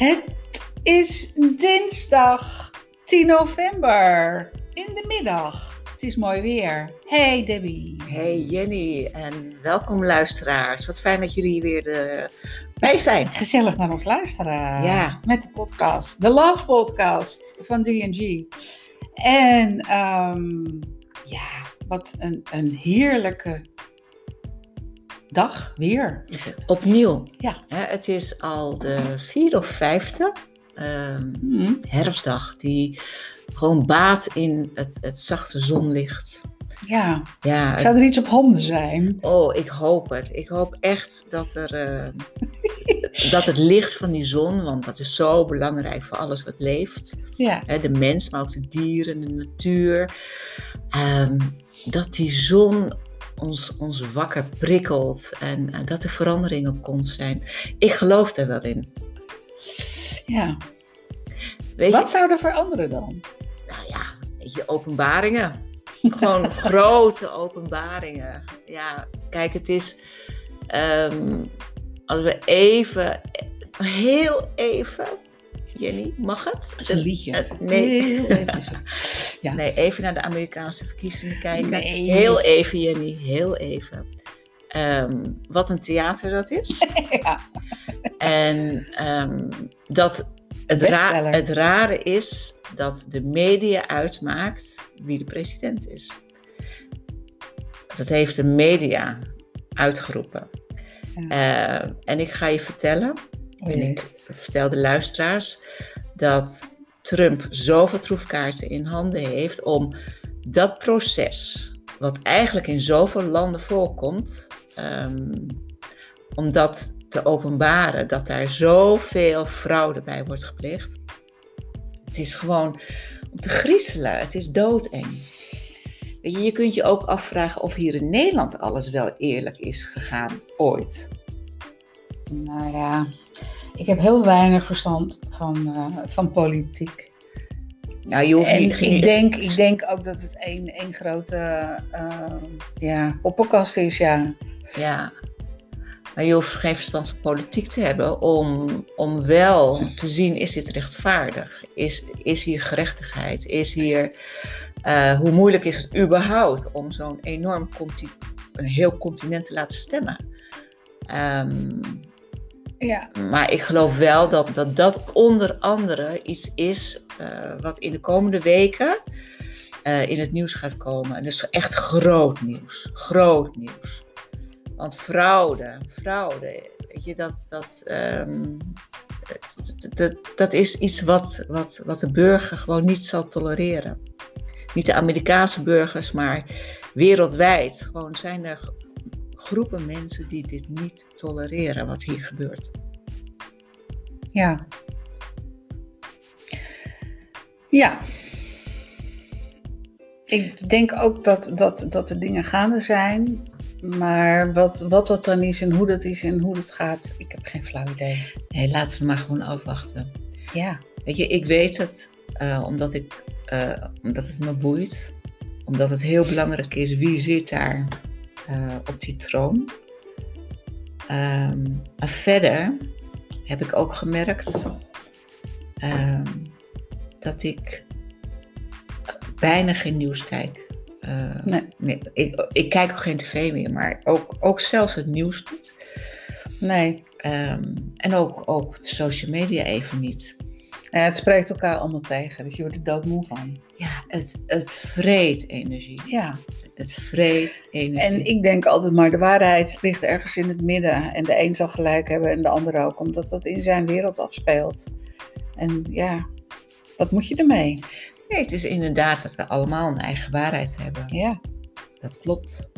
Het is dinsdag 10 november in de middag. Het is mooi weer. Hey Debbie. Hey Jenny en welkom luisteraars. Wat fijn dat jullie weer erbij zijn. Gezellig naar ons luisteren. Ja. Met de podcast. De Love Podcast van D&G. En ehm, ja, wat een, een heerlijke dag weer is het. Opnieuw. Ja. Hè, het is al de vierde of vijfde ehm, Hm. herfstdag die gewoon baat in het, het zachte zonlicht. Ja, Ja, zou er iets op handen zijn? oh, ik hoop het. Ik hoop echt dat, er, eh, dat het licht van die zon, want dat is zo belangrijk voor alles wat leeft. Ja, hè, de mens, maar ook de dieren, de natuur. Ehm, dat die zon ons, ons wakker prikkelt en dat er veranderingen op komst zijn. Ik geloof er wel in. ja. Weet Wat je, zou er veranderen dan? nou ja, je, openbaringen. Gewoon grote openbaringen. Ja, kijk, het is. ehm, als we even, heel even. Jenny, mag het? Dat is een liedje. Eh, nee. Heel even. Ja. Nee, even naar de Amerikaanse verkiezingen kijken. Nee. Heel even, Jenny, heel even. Ehm, wat een theater dat is. ja. en ehm, dat het, ra- het rare is dat de media uitmaakt wie de president is. Dat heeft de media uitgeroepen. Ja. Eh, en ik ga je vertellen, Oh en ik vertel de luisteraars dat Trump zoveel troefkaarten in handen heeft om dat proces, wat eigenlijk in zoveel landen voorkomt, ehm, om dat te openbaren, dat daar zoveel fraude bij wordt gepleegd. Het is gewoon om te griezelen, het is doodeng. Weet je, je kunt je ook afvragen of hier in Nederland alles wel eerlijk is gegaan, ooit. Nou ja, ik heb heel weinig verstand van, eh, van politiek. Nou, je hoeft En niet, ik denk, ik denk ook dat het één, één grote eh, ja, poppenkast is, ja. Ja, maar je hoeft geen verstand van politiek te hebben om, om wel te zien, is dit rechtvaardig? Is, is hier gerechtigheid? Is hier, eh, hoe moeilijk is het überhaupt om zo'n enorm een heel continent te laten stemmen? Ehm, Ja, maar ik geloof wel dat dat, dat onder andere iets is eh, wat in de komende weken eh, in het nieuws gaat komen. En dat is echt groot nieuws. Groot nieuws. Want fraude, fraude, weet je, dat, dat, ehm, dat, dat, dat is iets wat, wat, wat de burger gewoon niet zal tolereren. Niet de Amerikaanse burgers, maar wereldwijd. Gewoon zijn er groepen mensen die dit niet tolereren, wat hier gebeurt. ja. Ja. Ik denk ook dat, dat, dat er dingen gaande zijn. Maar wat, wat dat dan is en hoe dat is en hoe dat gaat, ik heb geen flauw idee. Nee, laten we maar gewoon afwachten. Ja, Weet je, ik weet het eh, omdat, ik, eh, omdat het me boeit. Omdat het heel belangrijk is wie zit daar eh, op die troon. Maar verder heb ik ook gemerkt ehm, dat ik bijna geen nieuws kijk. Eh, Nee. nee, ik, ik kijk ook geen tv meer, maar ook, ook zelfs het nieuws niet. nee. Ehm, en ook, ook de social media even niet. Ja, het spreekt elkaar allemaal tegen, dus je wordt er doodmoe van. Ja, het, het vreet energie. Ja, Het vreet energie. en ik denk altijd maar, de waarheid ligt ergens in het midden. En de een zal gelijk hebben en de ander ook, omdat dat in zijn wereld afspeelt. En ja, wat moet je ermee? Nee, het is inderdaad dat we allemaal een eigen waarheid hebben. Ja, Dat klopt.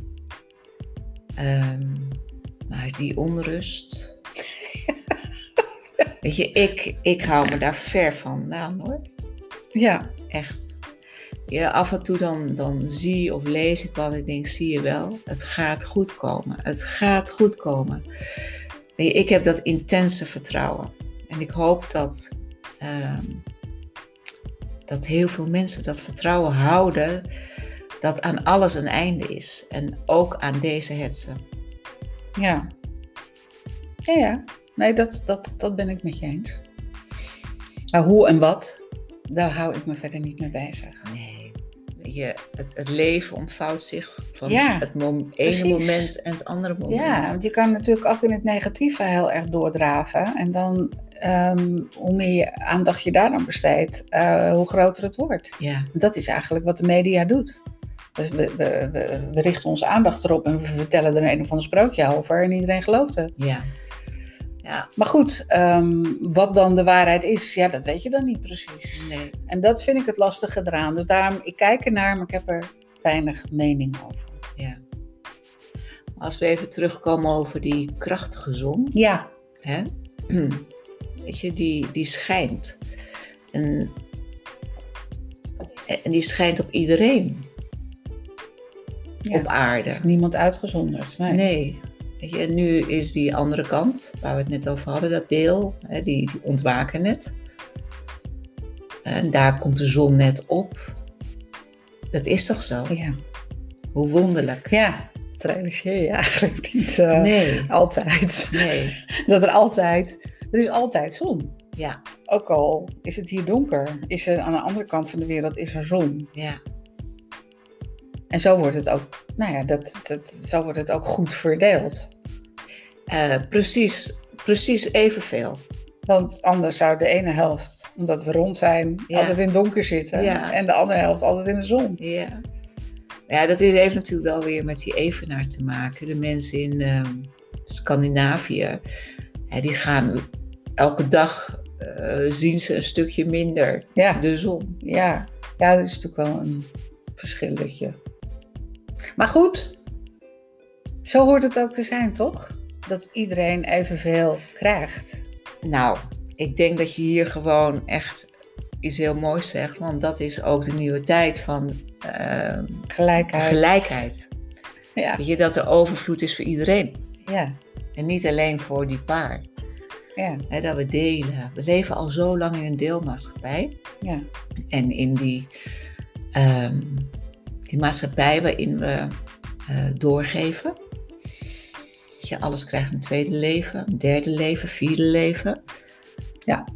Ehm, maar die onrust. Weet je, ik, ik hou me daar ver van vandaan hoor. ja, Echt. Ja, af en toe dan, dan zie of lees ik wat ik denk, zie je wel, het gaat goed komen. Het gaat goed komen. Ik heb dat intense vertrouwen. En ik hoop dat, ehm, dat heel veel mensen dat vertrouwen houden dat aan alles een einde is. En ook aan deze hetze. ja. Ja, ja. Nee, dat, dat, dat ben ik met je eens. Maar hoe en wat, daar hou ik me verder niet mee bezig. Nee. Je, het, het leven ontvouwt zich van Ja, het mom- ene moment en het andere moment. Ja, want je kan natuurlijk ook in het negatieve heel erg doordraven. En dan, ehm, hoe meer je aandacht je daar dan besteedt, eh, hoe groter het wordt. ja. Dat is eigenlijk wat de media doet. Dus we, we richten onze aandacht erop en we vertellen er een of ander sprookje over en iedereen gelooft het. ja. Ja, Maar goed, ehm, wat dan de waarheid is, ja, dat weet je dan niet precies. nee. En dat vind ik het lastige eraan. Dus daarom, ik kijk ernaar, maar ik heb er weinig mening over. Ja. Als we even terugkomen over die krachtige zon, Ja, hè? Weet je, die, die schijnt. En, en die schijnt op iedereen ja. op er aarde. is niemand uitgezonderd. Nee. Nee. En nu is die andere kant, waar we het net over hadden, dat deel, hè, die, die ontwaken net. En daar komt de zon net op. Dat is toch zo? Ja. Hoe wonderlijk. ja, dat realiseer je eigenlijk niet eh, Nee, altijd. nee. Dat er altijd, er is altijd zon. Ja, Ook al is het hier donker, is er aan de andere kant van de wereld is er zon. ja, En zo wordt het ook, nou ja, dat, dat, zo wordt het ook goed verdeeld. Eh, precies, precies evenveel. Want anders zou de ene helft, omdat we rond zijn, Ja. altijd in donker zitten. Ja. En de andere helft altijd in de zon. Ja. Ja, dat heeft natuurlijk wel weer met die evenaar te maken. De mensen in ehm, Scandinavië, hè, die gaan elke dag, eh, zien ze een stukje minder Ja, de zon. ja. ja, dat is natuurlijk wel een verschilletje. Maar goed, zo hoort het ook te zijn, toch? Dat iedereen evenveel krijgt. Nou, ik denk dat je hier gewoon echt iets heel moois zegt, want dat is ook de nieuwe tijd van ehm, Gelijkheid. gelijkheid. Ja, Weet je, dat er overvloed is voor iedereen. ja, En niet alleen voor die paar. ja, dat we delen. We leven al zo lang in een deelmaatschappij. ja. En in die, ehm, die maatschappij waarin we eh, doorgeven. Dat je alles krijgt een tweede leven, een derde leven, vierde leven. Ja.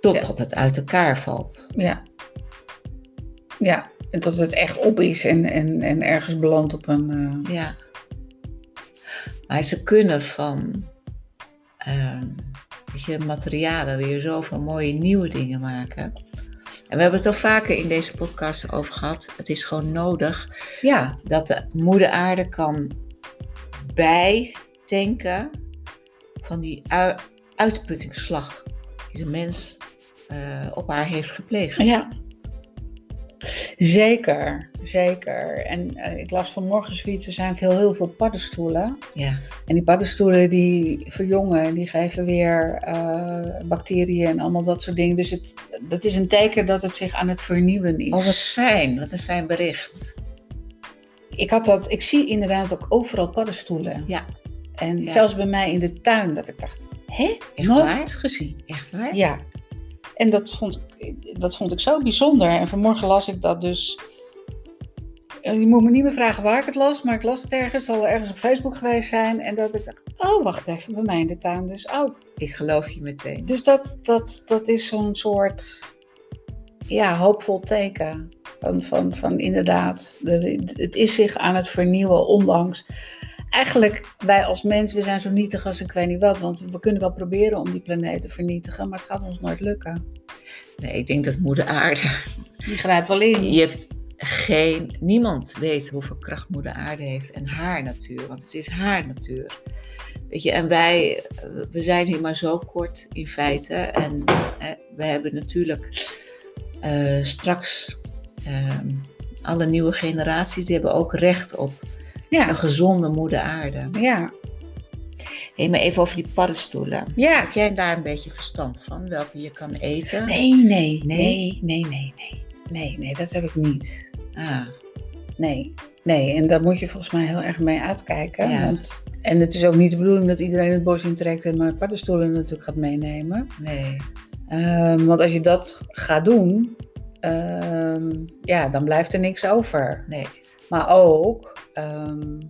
Totdat het uit elkaar valt. Ja. Ja, en dat het echt op is en, en, en ergens belandt op een... eh, Ja. Maar ze kunnen van weet je, materialen weer zoveel mooie nieuwe dingen maken. En we hebben het al vaker in deze podcast over gehad. Het is gewoon nodig Ja, dat de moeder aarde kan bijtanken van die ui- uitputtingsslag die de mens eh, op haar heeft gepleegd. ja. Zeker, zeker. En eh, ik las vanmorgen zoiets, er zijn veel, heel veel paddenstoelen. Ja. En die paddenstoelen die verjongen, die geven weer eh, bacteriën en allemaal dat soort dingen. Dus het, dat is een teken dat het zich aan het vernieuwen is. Oh, wat fijn. Wat een fijn bericht. Ik, had dat, ik zie inderdaad ook overal paddenstoelen. Ja. En Ja. zelfs bij mij in de tuin, dat ik dacht, hé, Echt nooit waar? gezien. Echt waar? Ja. En dat vond, ik, dat vond ik zo bijzonder. En vanmorgen las ik dat dus. Eh, Je moet me niet meer vragen waar ik het las, maar ik las het ergens, het zal wel ergens op Facebook geweest zijn. En dat ik dacht, oh wacht even, bij mij in de tuin dus ook. Ik geloof je meteen. Dus dat, dat, dat is zo'n soort, ja, hoopvol teken. Van, van, van inderdaad, de, het is zich aan het vernieuwen, ondanks. Eigenlijk, wij als mens, we zijn zo nietig als ik weet niet wat. Want we kunnen wel proberen om die planeet te vernietigen, maar het gaat ons nooit lukken. Nee, ik denk dat moeder aarde. Die grijpt wel in. Je hebt geen. Niemand weet hoeveel kracht moeder aarde heeft en haar natuur. Want het is haar natuur. Weet je, en wij, we zijn hier maar zo kort in feite. En eh, we hebben natuurlijk eh, straks ehm, alle nieuwe generaties, die hebben ook recht op een Ja, gezonde moeder aarde. ja, Hé, maar even over die paddenstoelen. ja. Heb jij daar een beetje verstand van? Welke je kan eten? Nee, nee, Nee? nee, nee, nee, nee. Nee, nee, dat heb ik niet. Ah, Nee, nee. En daar moet je volgens mij heel erg mee uitkijken. Ja. Want, en het is ook niet de bedoeling dat iedereen het bos intrekt en maar paddenstoelen natuurlijk gaat meenemen. nee. Ehm, want als je dat gaat doen, ehm, ja, dan blijft er niks over. Nee. Maar ook, ehm,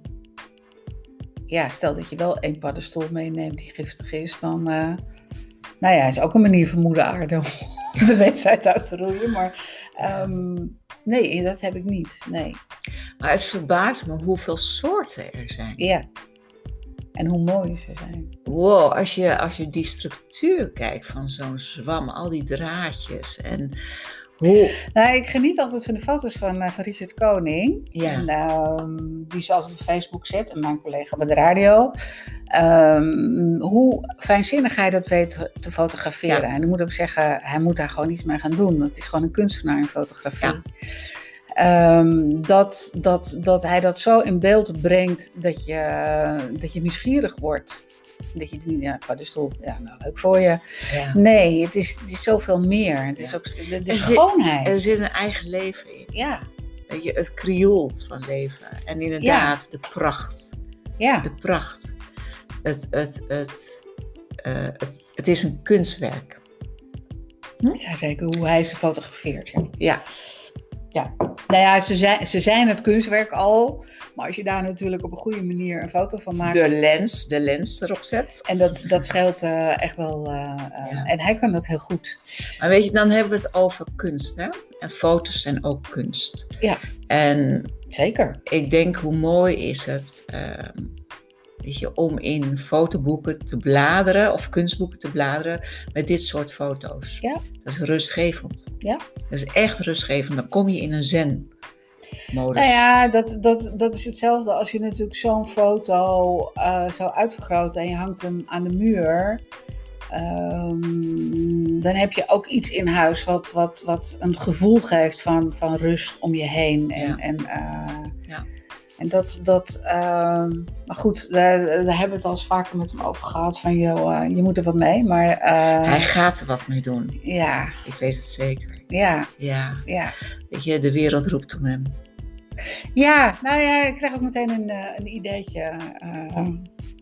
ja, stel dat je wel één paddenstoel meeneemt die giftig is, dan, eh, nou ja, is ook een manier van moeder aarde de mensheid uit te roeien. Maar ehm, nee, dat heb ik niet. Nee. Maar het verbaast me hoeveel soorten er zijn. Ja. En hoe mooi ze zijn. Wow, als je, als je die structuur kijkt van zo'n zwam, al die draadjes en hoe... Nou, ik geniet altijd van de foto's van, uh, van Richard Koning. Ja. En, ehm, die ze altijd op Facebook zet. En mijn collega bij de radio. Ehm, hoe fijnzinnig hij dat weet te fotograferen. Ja. En ik moet ook zeggen, hij moet daar gewoon iets mee gaan doen. Het is gewoon een kunstenaar in fotografie. Ja. Ehm, dat, dat, dat hij dat zo in beeld brengt dat je, dat je nieuwsgierig wordt. Dat je niet, ja, de stoel, ja, nou leuk voor je. Ja. Nee, het is, het is zoveel meer. Het is Ja. ook de, de Er zit- schoonheid. Er zit een eigen leven in. Ja, Weet je, het krioelt van leven. En inderdaad, de pracht. ja, De pracht. Het, het, het, eh, het, het is een kunstwerk. ja, zeker hoe hij ze fotografeert. Ja. Ja, Nou ja, ze zijn, ze zijn het kunstwerk al. Maar als je daar natuurlijk op een goede manier een foto van maakt. de lens, de lens erop zet. En dat, dat scheelt eh, echt wel. eh, eh, Ja. En hij kan dat heel goed. Maar weet je, dan hebben we het over kunst. Hè? En foto's zijn ook kunst. Ja. En Zeker. ik denk, hoe mooi is het ehm, weet je, om in fotoboeken te bladeren of kunstboeken te bladeren met dit soort foto's. Ja. Dat is rustgevend. Ja. Dat is echt rustgevend. Dan kom je in een Nou ja, dat, dat, dat is hetzelfde als je natuurlijk zo'n foto eh, zo uitvergroot en je hangt hem aan de muur. Ehm, dan heb je ook iets in huis wat, wat, wat een gevoel geeft van, van rust om je heen. En, Ja. en, eh, Ja. En dat, dat ehm, maar goed, daar, daar hebben we het al eens vaker met hem over gehad. Van joh, eh, je moet er wat mee. Maar eh, Hij gaat er wat mee doen. ja, Ik weet het zeker. ja, Ja, ja. weet je, de wereld roept om hem. Ja, nou ja, ik krijg ook meteen een, eh, een ideetje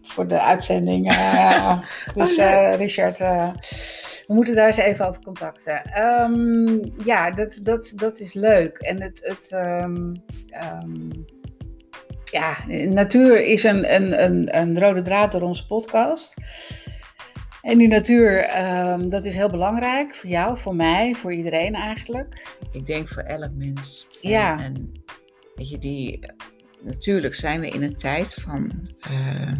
voor de uitzending. Dus Oh, eh, Richard, we moeten daar eens even over contacten. Ehm, ja, dat, dat, dat is leuk. En het, het ehm, ja, natuur is een, een, een, een rode draad door onze podcast. En die natuur, ehm, dat is heel belangrijk voor jou, voor mij, voor iedereen eigenlijk. Ik denk voor elk mens. En- Ja. En, weet je, die, natuurlijk zijn we in een tijd van eh,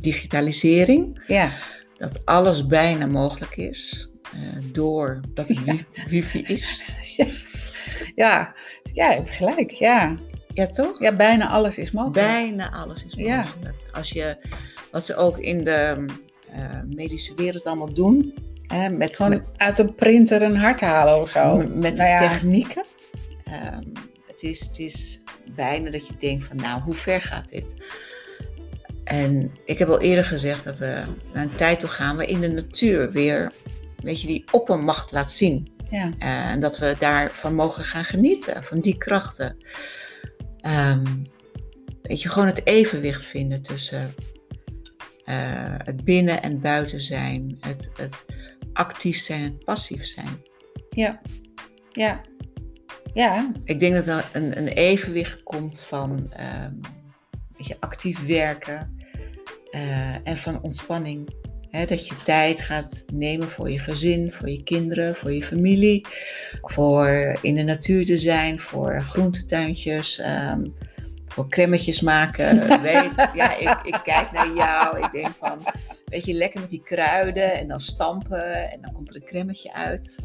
digitalisering. Ja, Dat alles bijna mogelijk is. eh doordat er wi- wifi is. ja, ja, je hebt gelijk, ja. Ja, toch? Ja, bijna alles is mogelijk. Bijna alles is Ja. mogelijk. Als je, wat ze ook in de eh, medische wereld allemaal doen. Hè, met, Gewoon uit een printer een hart halen of zo. met, Nou ja, technieken. Ehm, het, is, het is bijna dat je denkt van nou, hoe ver gaat dit? En ik heb al eerder gezegd dat we naar een tijd toe gaan waarin de natuur weer, weet je, die oppermacht laat zien. Ja, Eh, en dat we daarvan mogen gaan genieten, van die krachten. Ehm, weet je, gewoon het evenwicht vinden tussen eh, het binnen en buiten zijn, het, het actief zijn en het passief zijn. ja, ja. Ja, Ik denk dat er een, een evenwicht komt van ehm, weet je, actief werken eh, en van ontspanning. Dat je tijd gaat nemen voor je gezin, voor je kinderen, voor je familie, voor in de natuur te zijn, voor groentetuintjes, ehm, voor cremmetjes maken. Weet, ja, ik, ik kijk naar jou, ik denk van, weet je, lekker met die kruiden en dan stampen en dan komt er een cremmetje uit.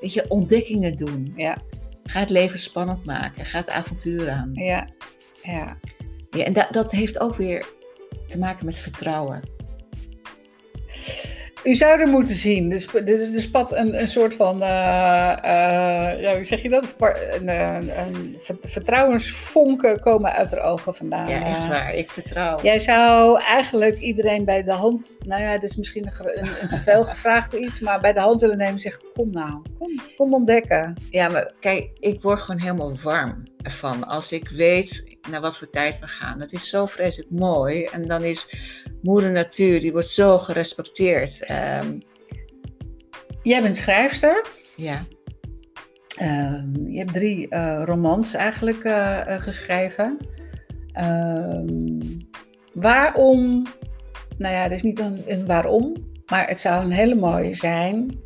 Weet je, ontdekkingen doen. ja, Ga het leven spannend maken. Ga het avontuur aan. ja, ja. Ja, en da- dat heeft ook weer te maken met vertrouwen. U zou er moeten zien. Er, sp- er, spat een, een soort van, eh, eh, ja, hoe zeg je dat? Een, een, een vert- vertrouwensvonken komen uit haar ogen vandaan. Ja, echt Eh, waar. Ik vertrouw. Jij zou eigenlijk iedereen bij de hand, nou ja, dat is misschien een, te veel gevraagd iets, maar bij de hand willen nemen en zeggen: Kom nou, kom, kom ontdekken. Ja, maar kijk, ik word gewoon helemaal warm ervan. Als ik weet naar wat voor tijd we gaan. Dat is zo vreselijk mooi. En dan is moeder natuur, die wordt zo gerespecteerd. Ehm, Jij bent schrijfster. ja, Ehm, je hebt drie eh, romans eigenlijk eh, eh, geschreven. Ehm, waarom, nou ja, er is niet een, een waarom, maar het zou een hele mooie zijn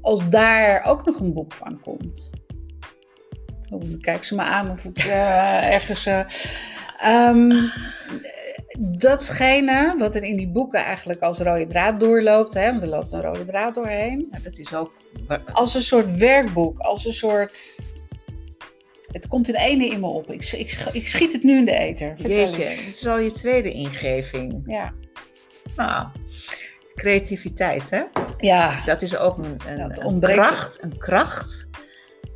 als daar ook nog een boek van komt. Kijk ze me aan of ik uh, ergens. Uh, um, datgene wat er in die boeken eigenlijk als rode draad doorloopt, hè, want er loopt een rode draad doorheen. Dat is ook. Als een soort werkboek, als een soort. Het komt in ene in me op. Ik, ik, ik schiet het nu in de eter. Jeetje, dit is al je tweede ingeving. Ja. Nou, creativiteit, hè? Ja. Dat is ook een, een, een kracht, een kracht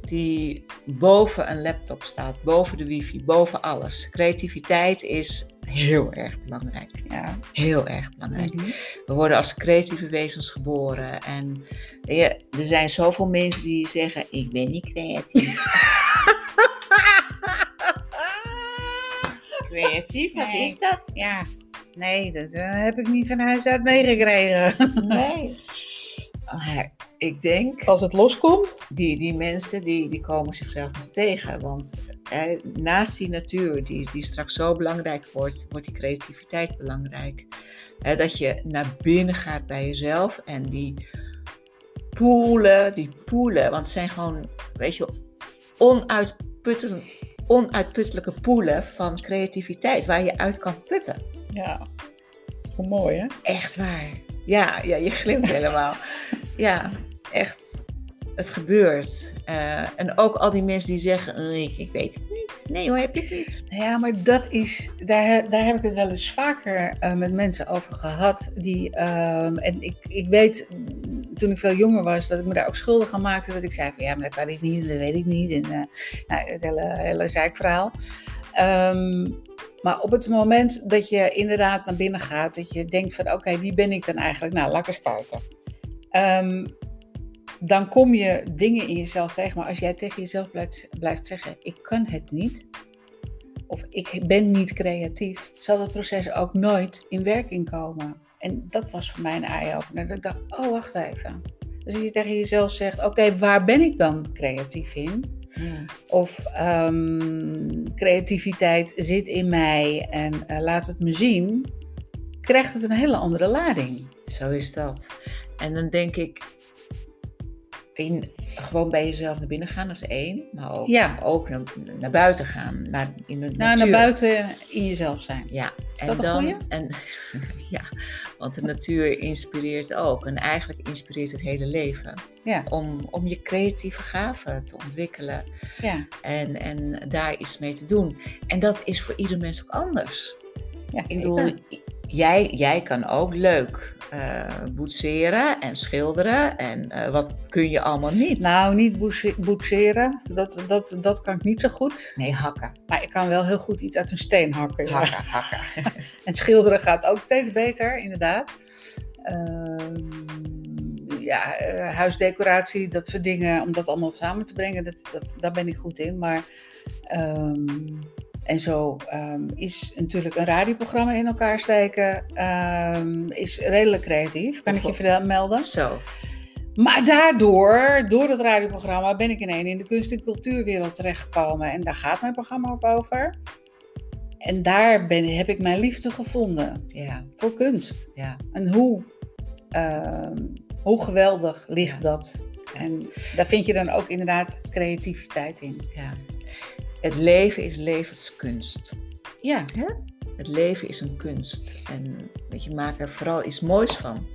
die boven een laptop staat, boven de wifi, boven alles. Creativiteit is heel erg belangrijk. Ja. Heel erg belangrijk. Mhm. We worden als creatieve wezens geboren. En ja, er zijn zoveel mensen die zeggen: Ik ben niet creatief. creatief, wat is dat? Ja, nee, dat uh, heb ik niet van huis uit meegekregen. nee. Oh, ik denk. Als het loskomt? Die, die mensen die, die komen zichzelf nog tegen. Want naast die natuur, die, die straks zo belangrijk wordt, wordt die creativiteit belangrijk. dat je naar binnen gaat bij jezelf en die poelen, die poelen. Want het zijn gewoon, weet je, onuitputtelijke poelen van creativiteit waar je uit kan putten. Ja, hoe mooi hè? Echt waar. Ja, ja je glimt helemaal. ja, echt. Het gebeurt. Uh, en ook al die mensen die zeggen, ik, ik, weet het niet. Nee hoor, heb ik niet. Ja, maar dat is, daar, daar heb ik het wel eens vaker uh, met mensen over gehad. Die, uh, en ik, ik weet, toen ik veel jonger was, dat ik me daar ook schuldig aan maakte. Dat ik zei van, ja, maar dat kan ik niet, dat weet ik niet. En uh, nou, het hele, hele zeikverhaal. Um, maar op het moment dat je inderdaad naar binnen gaat, dat je denkt van oké, wie ben ik dan eigenlijk? Nou, laat kijken. Um, dan kom je dingen in jezelf tegen. Maar als jij tegen jezelf blijft, blijft zeggen, ik kan het niet. Of ik ben niet creatief, zal dat proces ook nooit in werking komen. En dat was voor mij een eye-opener. Dat ik dacht, oh wacht even. Dus als je tegen jezelf zegt, oké, waar ben ik dan creatief in? Of um, creativiteit zit in mij en uh, laat het me zien, krijgt het een hele andere lading. Zo is dat. En dan denk ik, in, gewoon bij jezelf naar binnen gaan, dat is één. Maar ook, ja. ook naar, naar, buiten gaan. Naar, in de nou, naar buiten in jezelf zijn. Ja. En dat dan, en, ja, want de natuur inspireert ook. En eigenlijk inspireert het hele leven. Ja. Om, om je creatieve gaven te ontwikkelen. Ja. En, en daar iets mee te doen. En dat is voor ieder mens ook anders. Ja, ik bedoel, jij, jij kan ook leuk uh, boetseren en schilderen. En uh, wat kun je allemaal niet? Nou, niet boetseren. Dat, dat, dat kan ik niet zo goed. Nee, hakken. Maar ik kan wel heel goed iets uit een steen hakken. Hakken, hakken. en schilderen gaat ook steeds beter, inderdaad. Uh, ja, uh, huisdecoratie, dat soort dingen, om dat allemaal samen te brengen, dat, dat, daar ben ik goed in. Maar um, en zo um, is natuurlijk een radioprogramma in elkaar steken, um, is redelijk creatief, kan ik je vermelden. Zo. Maar daardoor, door het radioprogramma, ben ik ineens in de kunst- en cultuurwereld terechtgekomen. En daar gaat mijn programma ook over. En daar ben, heb ik mijn liefde gevonden ja. voor kunst. Ja. En hoe, uh, hoe geweldig ligt ja. dat? En daar vind je dan ook inderdaad creativiteit in. Ja. Het leven is levenskunst. Ja. Het leven is een kunst. En weet je, maak er vooral iets moois van.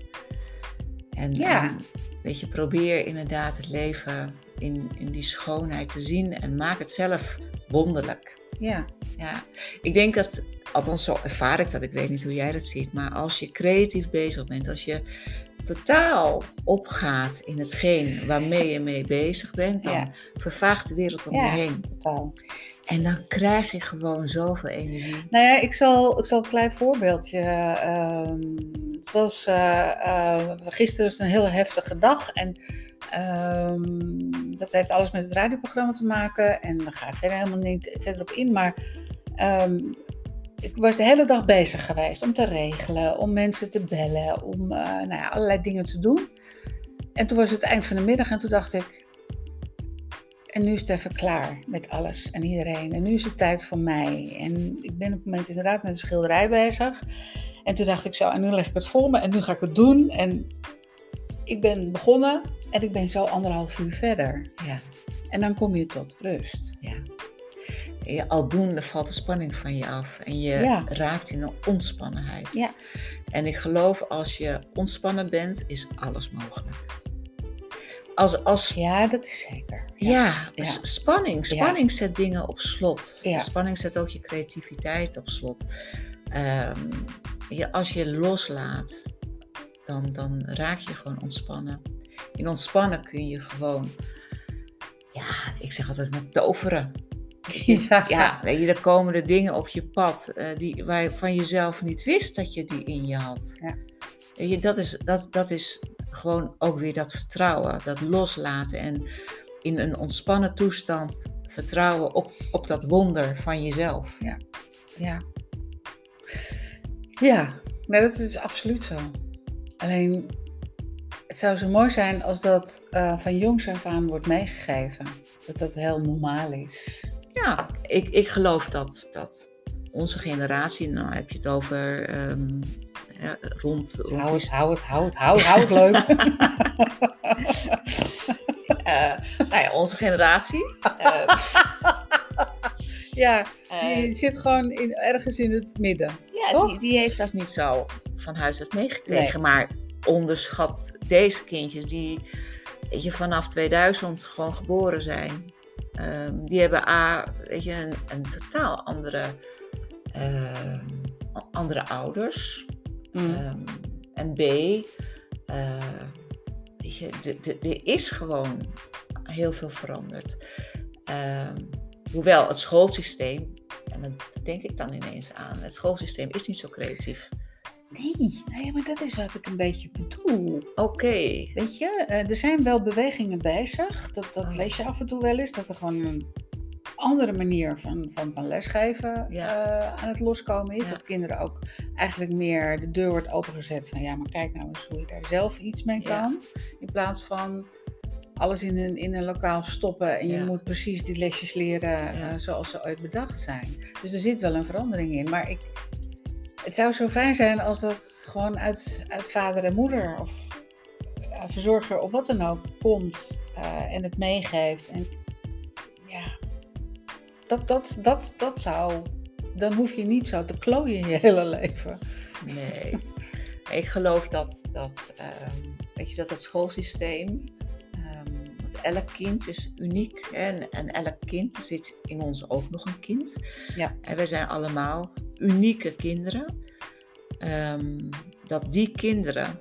En, ja. en weet je, probeer inderdaad het leven in, in die schoonheid te zien en maak het zelf wonderlijk. Ja. ja. Ik denk dat, althans zo ervaar ik dat, ik weet niet hoe jij dat ziet, maar als je creatief bezig bent, als je totaal opgaat in hetgeen waarmee je mee bezig bent, dan Ja. vervaagt de wereld om je heen. totaal. En dan krijg je gewoon zoveel energie. Nou ja, ik zal, ik zal een klein voorbeeldje. ehm, het was eh, gisteren was een heel heftige dag. En ehm, dat heeft alles met het radioprogramma te maken. En daar ga ik verder helemaal niet verder op in. Maar ehm, ik was de hele dag bezig geweest om te regelen, om mensen te bellen, om eh, nou ja, allerlei dingen te doen. En toen was het eind van de middag en toen dacht ik. En nu is het even klaar met alles en iedereen. En nu is het tijd voor mij. En ik ben op het moment inderdaad met een schilderij bezig. En toen dacht ik zo, en nu leg ik het voor me en nu ga ik het doen. En ik ben begonnen En ik ben zo anderhalf uur verder. Ja. En dan kom je tot rust. Ja. Je, aldoende valt de spanning van je af en je Ja. raakt in een ontspannenheid. Ja. En ik geloof als je ontspannen bent, is alles mogelijk. Als, als, ja, dat is zeker. ja, spanning. Ja. Spanning zet dingen op slot. Ja. Spanning zet ook je creativiteit op slot. Ehm, je, als je loslaat, dan, dan raak je gewoon ontspannen. In ontspannen kun je gewoon, ja, ik zeg altijd maar toveren. Ja. Ja, weet je, er komen er dingen op je pad eh, die, waar je van jezelf niet wist dat je die in je had. Ja. Weet je, dat, is, dat, dat is gewoon ook weer dat vertrouwen, dat loslaten en in een ontspannen toestand vertrouwen op, op dat wonder van jezelf. Ja. Ja, nee, dat is absoluut zo. Alleen, het zou zo mooi zijn als dat eh, van jongs af aan wordt meegegeven. Dat dat heel normaal is. Ja, ik, ik geloof dat, dat onze generatie, nou heb je het over ehm, ja, rond, rond Hou het, hou het, hou het, hou het, hou het leuk. Eh, nou ja, onze generatie. eh, ja, die zit gewoon in, ergens in het midden. ja, die, die heeft dat niet zo van huis uit meegekregen. Nee. Maar onderschat deze kindjes die weet je, vanaf 2000 gewoon geboren zijn. Ehm, die hebben A, weet je, een, een totaal andere, ehm, andere ouders. Mm. Ehm, en B, eh, weet je, er is gewoon heel veel veranderd. Hoewel het schoolsysteem, en dat denk ik dan ineens aan, het schoolsysteem is niet zo creatief. Nee, nee, maar dat is wat ik een beetje bedoel. Oké, Weet je, eh, er zijn wel bewegingen bezig. Dat, dat Oh. lees je af en toe wel eens. Dat er gewoon een andere manier van, van, van lesgeven Ja. eh, aan het loskomen is. Ja. Dat kinderen ook eigenlijk meer de deur wordt opengezet van ja, maar kijk nou eens hoe je daar zelf iets mee Ja. kan. In plaats van alles in een, in een lokaal stoppen en je moet precies die lesjes leren eh, zoals ze ooit bedacht zijn. Dus er zit wel een verandering in. Maar ik, het zou zo fijn zijn als dat gewoon uit, uit vader en moeder of eh, verzorger of wat dan ook komt eh, en het meegeeft. En ja, dat, dat, dat, dat zou. Dan hoef je niet zo te klooien je hele leven. nee. ik geloof dat dat, ehm, weet je, dat het schoolsysteem, want elk kind is uniek hè, en, en elk kind, er zit in ons ook nog een kind. Ja. En wij zijn allemaal unieke kinderen. Ehm, dat die kinderen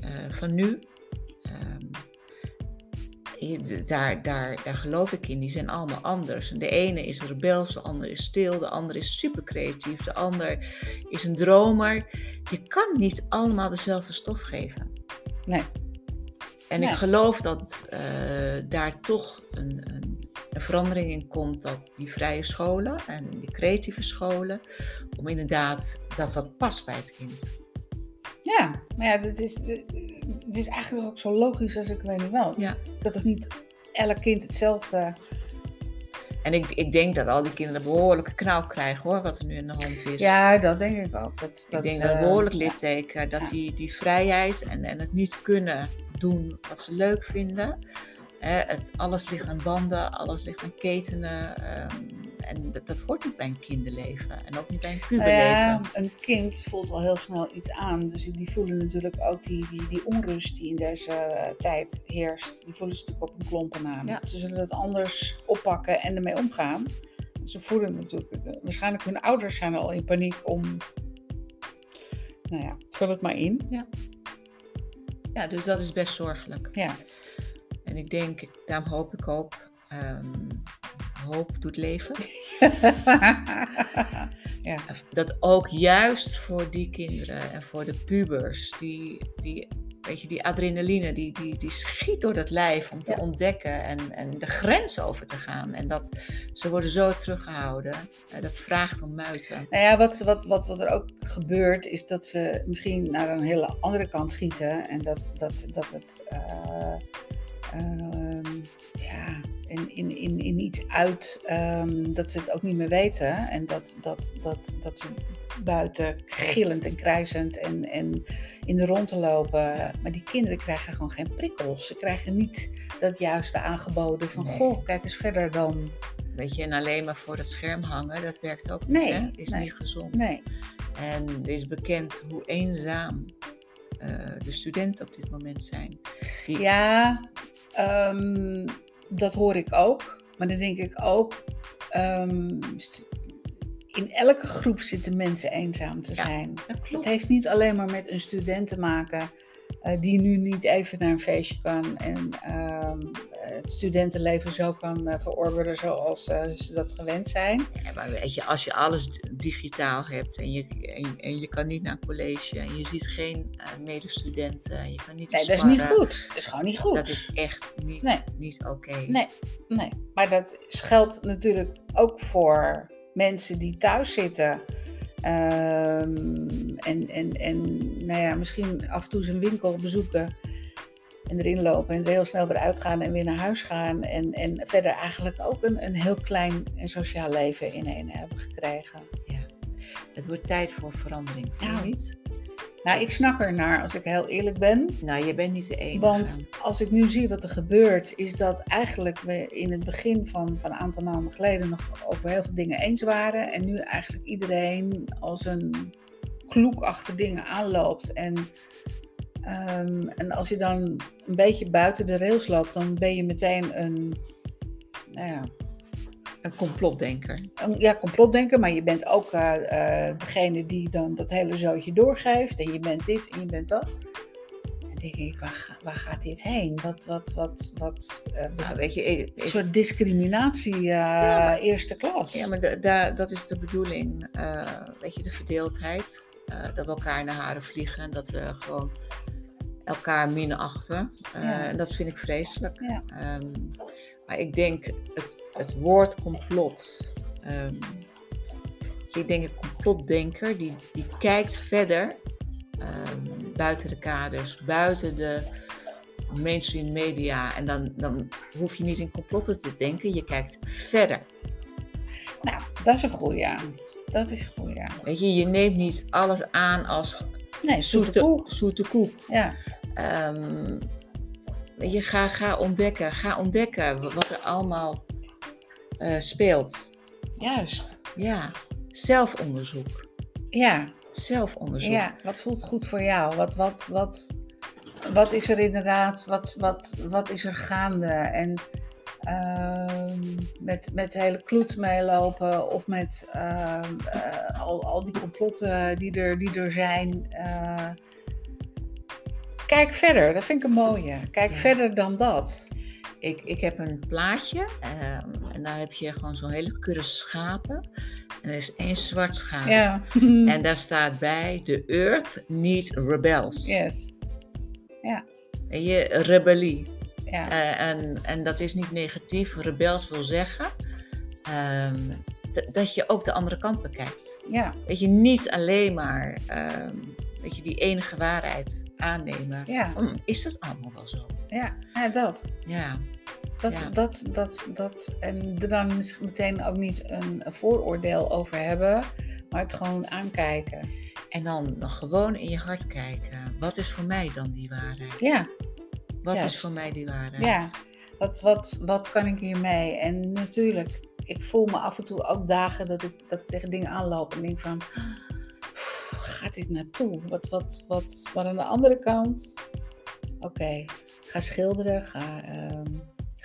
eh, van nu, ehm, daar, daar, daar geloof ik in, die zijn allemaal anders. En de ene is rebels, de ander is stil, de ander is super creatief, de ander is een dromer. Je kan niet allemaal dezelfde stof geven. Nee. En Nee. ik geloof dat eh, daar toch een, een, een verandering in komt dat die vrije scholen en die creatieve scholen, om inderdaad dat wat past bij het kind. Ja, maar ja, het is, het is eigenlijk ook zo logisch als ik weet niet wel. Ja. Dat het niet elk kind hetzelfde. En ik, ik denk dat al die kinderen behoorlijke knauw krijgen hoor, wat er nu in de hand is. Ja, dat denk ik ook. Dat, ik dat, denk dat eh, behoorlijk ja. litteken, dat die, die vrijheid en, en het niet kunnen doen wat ze leuk vinden. Hè, het, alles ligt aan banden, alles ligt aan ketenen. ehm, en dat, dat hoort niet bij een kinderleven en ook niet bij een Nou puberleven. ja, een kind voelt al heel snel iets aan. Dus die voelen natuurlijk ook die, die, die onrust die in deze eh, tijd heerst. Die voelen ze natuurlijk op hun klompen aan. Ja. Ze zullen het anders oppakken en ermee omgaan. Ze voelen natuurlijk, eh, waarschijnlijk hun ouders zijn al in paniek om, nou ja, vul het maar in. Ja, dus dat is best zorgelijk. Ja, En ik denk, daarom hoop ik ook, ehm, hoop doet leven. ja. Dat ook juist voor die kinderen en voor de pubers, die, die, weet je, die adrenaline, die, die, die schiet door dat lijf om te Ja. ontdekken en, en de grens over te gaan. En dat ze worden zo teruggehouden. Eh, dat vraagt om muiten. Nou ja, wat, wat, wat, wat er ook gebeurt, is dat ze misschien naar een hele andere kant schieten. En dat, dat, dat het. eh, ja, in, in, in, in iets uit ehm, dat ze het ook niet meer weten. En dat, dat, dat, dat ze buiten gillend en krijzend en, en in de rond te lopen. Maar die kinderen krijgen gewoon geen prikkels. Ze krijgen niet dat juiste aangeboden van, Nee. goh, kijk eens verder dan. Weet je, en alleen maar voor het scherm hangen, dat werkt ook Nee, niet, hè? Is nee. niet gezond. Nee, En het is bekend hoe eenzaam eh, de studenten op dit moment zijn. Die, ja, ehm, dat hoor ik ook. Maar dan denk ik ook, ehm, in elke groep zitten mensen eenzaam te Ja, zijn. dat Het klopt. heeft niet alleen maar met een student te maken eh, die nu niet even naar een feestje kan en ehm, het studentenleven zo kan eh, verorberen zoals eh, ze dat gewend zijn. Ja, maar weet je, als je alles digitaal hebt en je, en, en je kan niet naar een college en je ziet geen eh, medestudenten en je kan niet Nee, dat is niet goed. Dat is gewoon niet goed. Dat is echt niet, Nee. niet oké. Nee, nee. Maar dat geldt natuurlijk ook voor mensen die thuis zitten. Ehm, en, en, en nou ja, misschien af en toe zijn winkel bezoeken. En erin lopen en er heel snel weer uitgaan en weer naar huis gaan. En, en verder eigenlijk ook een, een heel klein en sociaal leven ineen hebben gekregen. Ja. Het wordt tijd voor verandering, vind Ja. je niet? Nou, ik snak er naar als ik heel eerlijk ben. Nou, je bent niet de enige. Want als ik nu zie wat er gebeurt, is dat eigenlijk we in het begin van, van een aantal maanden geleden nog over heel veel dingen eens waren. En nu eigenlijk iedereen als een kloek achter dingen aanloopt. En, ehm, en als je dan een beetje buiten de rails loopt, dan ben je meteen een, nou ja, Een complotdenker. een ja, complotdenker. Maar je bent ook eh, eh, degene die dan dat hele zootje doorgeeft. En je bent dit en je bent dat. En dan denk ik, waar, waar gaat dit heen? Wat, wat, wat, wat, eh, Nou, weet je, ik- een soort discriminatie maar- eerste klas. Ja, maar da- da- dat is de bedoeling. weet je, de verdeeldheid. Eh, dat we elkaar in de haren vliegen en dat we gewoon elkaar minachten. Eh, Ja. En dat vind ik vreselijk. Ja. Ehm, maar ik denk het, het woord complot. ehm, ik denk een complotdenker die, die kijkt verder ehm, buiten de kaders, buiten de mainstream media. En dan, dan hoef je niet in complotten te denken, je kijkt verder. Nou, dat is een goeie. Dat is een goeie. Weet je, je neemt niet alles aan als Nee, zoete zoete, koek. zoete koek. Ja, Ehm, weet je, ga, ga ontdekken, ga ontdekken wat er allemaal eh, speelt. juist. Ja, zelfonderzoek. Ja, Zelfonderzoek. ja, wat voelt goed voor jou? Wat, wat, wat, wat is er inderdaad, wat, wat, wat is er gaande? En ehm, met, met de hele kloet meelopen of met ehm, eh, al, al die complotten die er, die er zijn. eh, kijk verder, dat vind ik een mooie. Kijk Ja. verder dan dat. Ik, ik heb een plaatje ehm, en daar heb je gewoon zo'n hele kudde schapen. En er is één zwart schaap. Ja. En daar staat bij, the earth needs rebels. Yes. Weet je, rebellie. Ja. Eh, en, en dat is niet negatief. Rebels wil zeggen ehm, dat je ook de andere kant bekijkt. Ja. Weet je, niet alleen maar weet je, die enige waarheid aannemen. Ja. Hm, is dat allemaal wel zo? Ja. ja, dat. Ja, Dat, Ja. dat, dat, dat. En er dan misschien meteen ook niet een, vooroordeel over hebben, maar het gewoon aankijken. en dan gewoon in je hart kijken. Wat is voor mij dan die waarheid? Ja, Wat juist. is voor mij die waarheid? ja. Wat, wat, wat kan ik hiermee? En natuurlijk, ik voel me af en toe ook dagen dat ik, dat ik tegen dingen aanloop en denk van, waar gaat dit naartoe? Wat, wat, wat, maar aan de andere kant, oké, ga schilderen, ga, ehm,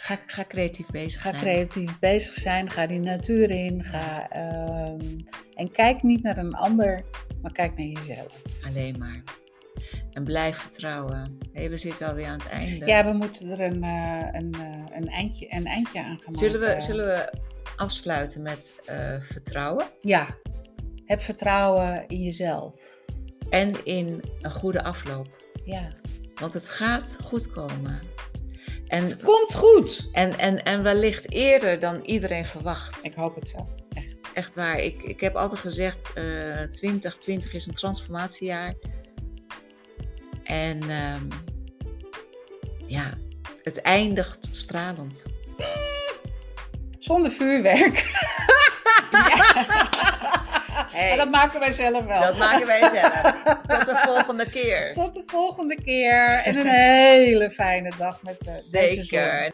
Ga, ga creatief bezig Ga zijn. creatief bezig zijn, ga die natuur in. Ga, ehm, en kijk niet naar een ander, maar kijk naar jezelf. Alleen maar. En blijf vertrouwen. Hé, we zitten alweer aan het einde. Ja, we moeten er een, eh, een, eh, een, eindje, een eindje aan gaan zullen, we, maken. zullen we afsluiten met eh, vertrouwen? Ja, heb vertrouwen in jezelf. En in een goede afloop. Ja. Want het gaat goed komen. En, Komt goed! en, en, en wellicht eerder dan iedereen verwacht. Ik hoop het zo. Echt. Echt waar. Ik, ik heb altijd gezegd, eh 2020 is een transformatiejaar. En ehm, ja, het eindigt stralend. Zonder vuurwerk. Hey, Maar dat maken wij zelf wel. dat maken wij zelf. Tot de volgende keer. Tot de volgende keer. En een hele fijne dag met eh, deze zon. Zeker.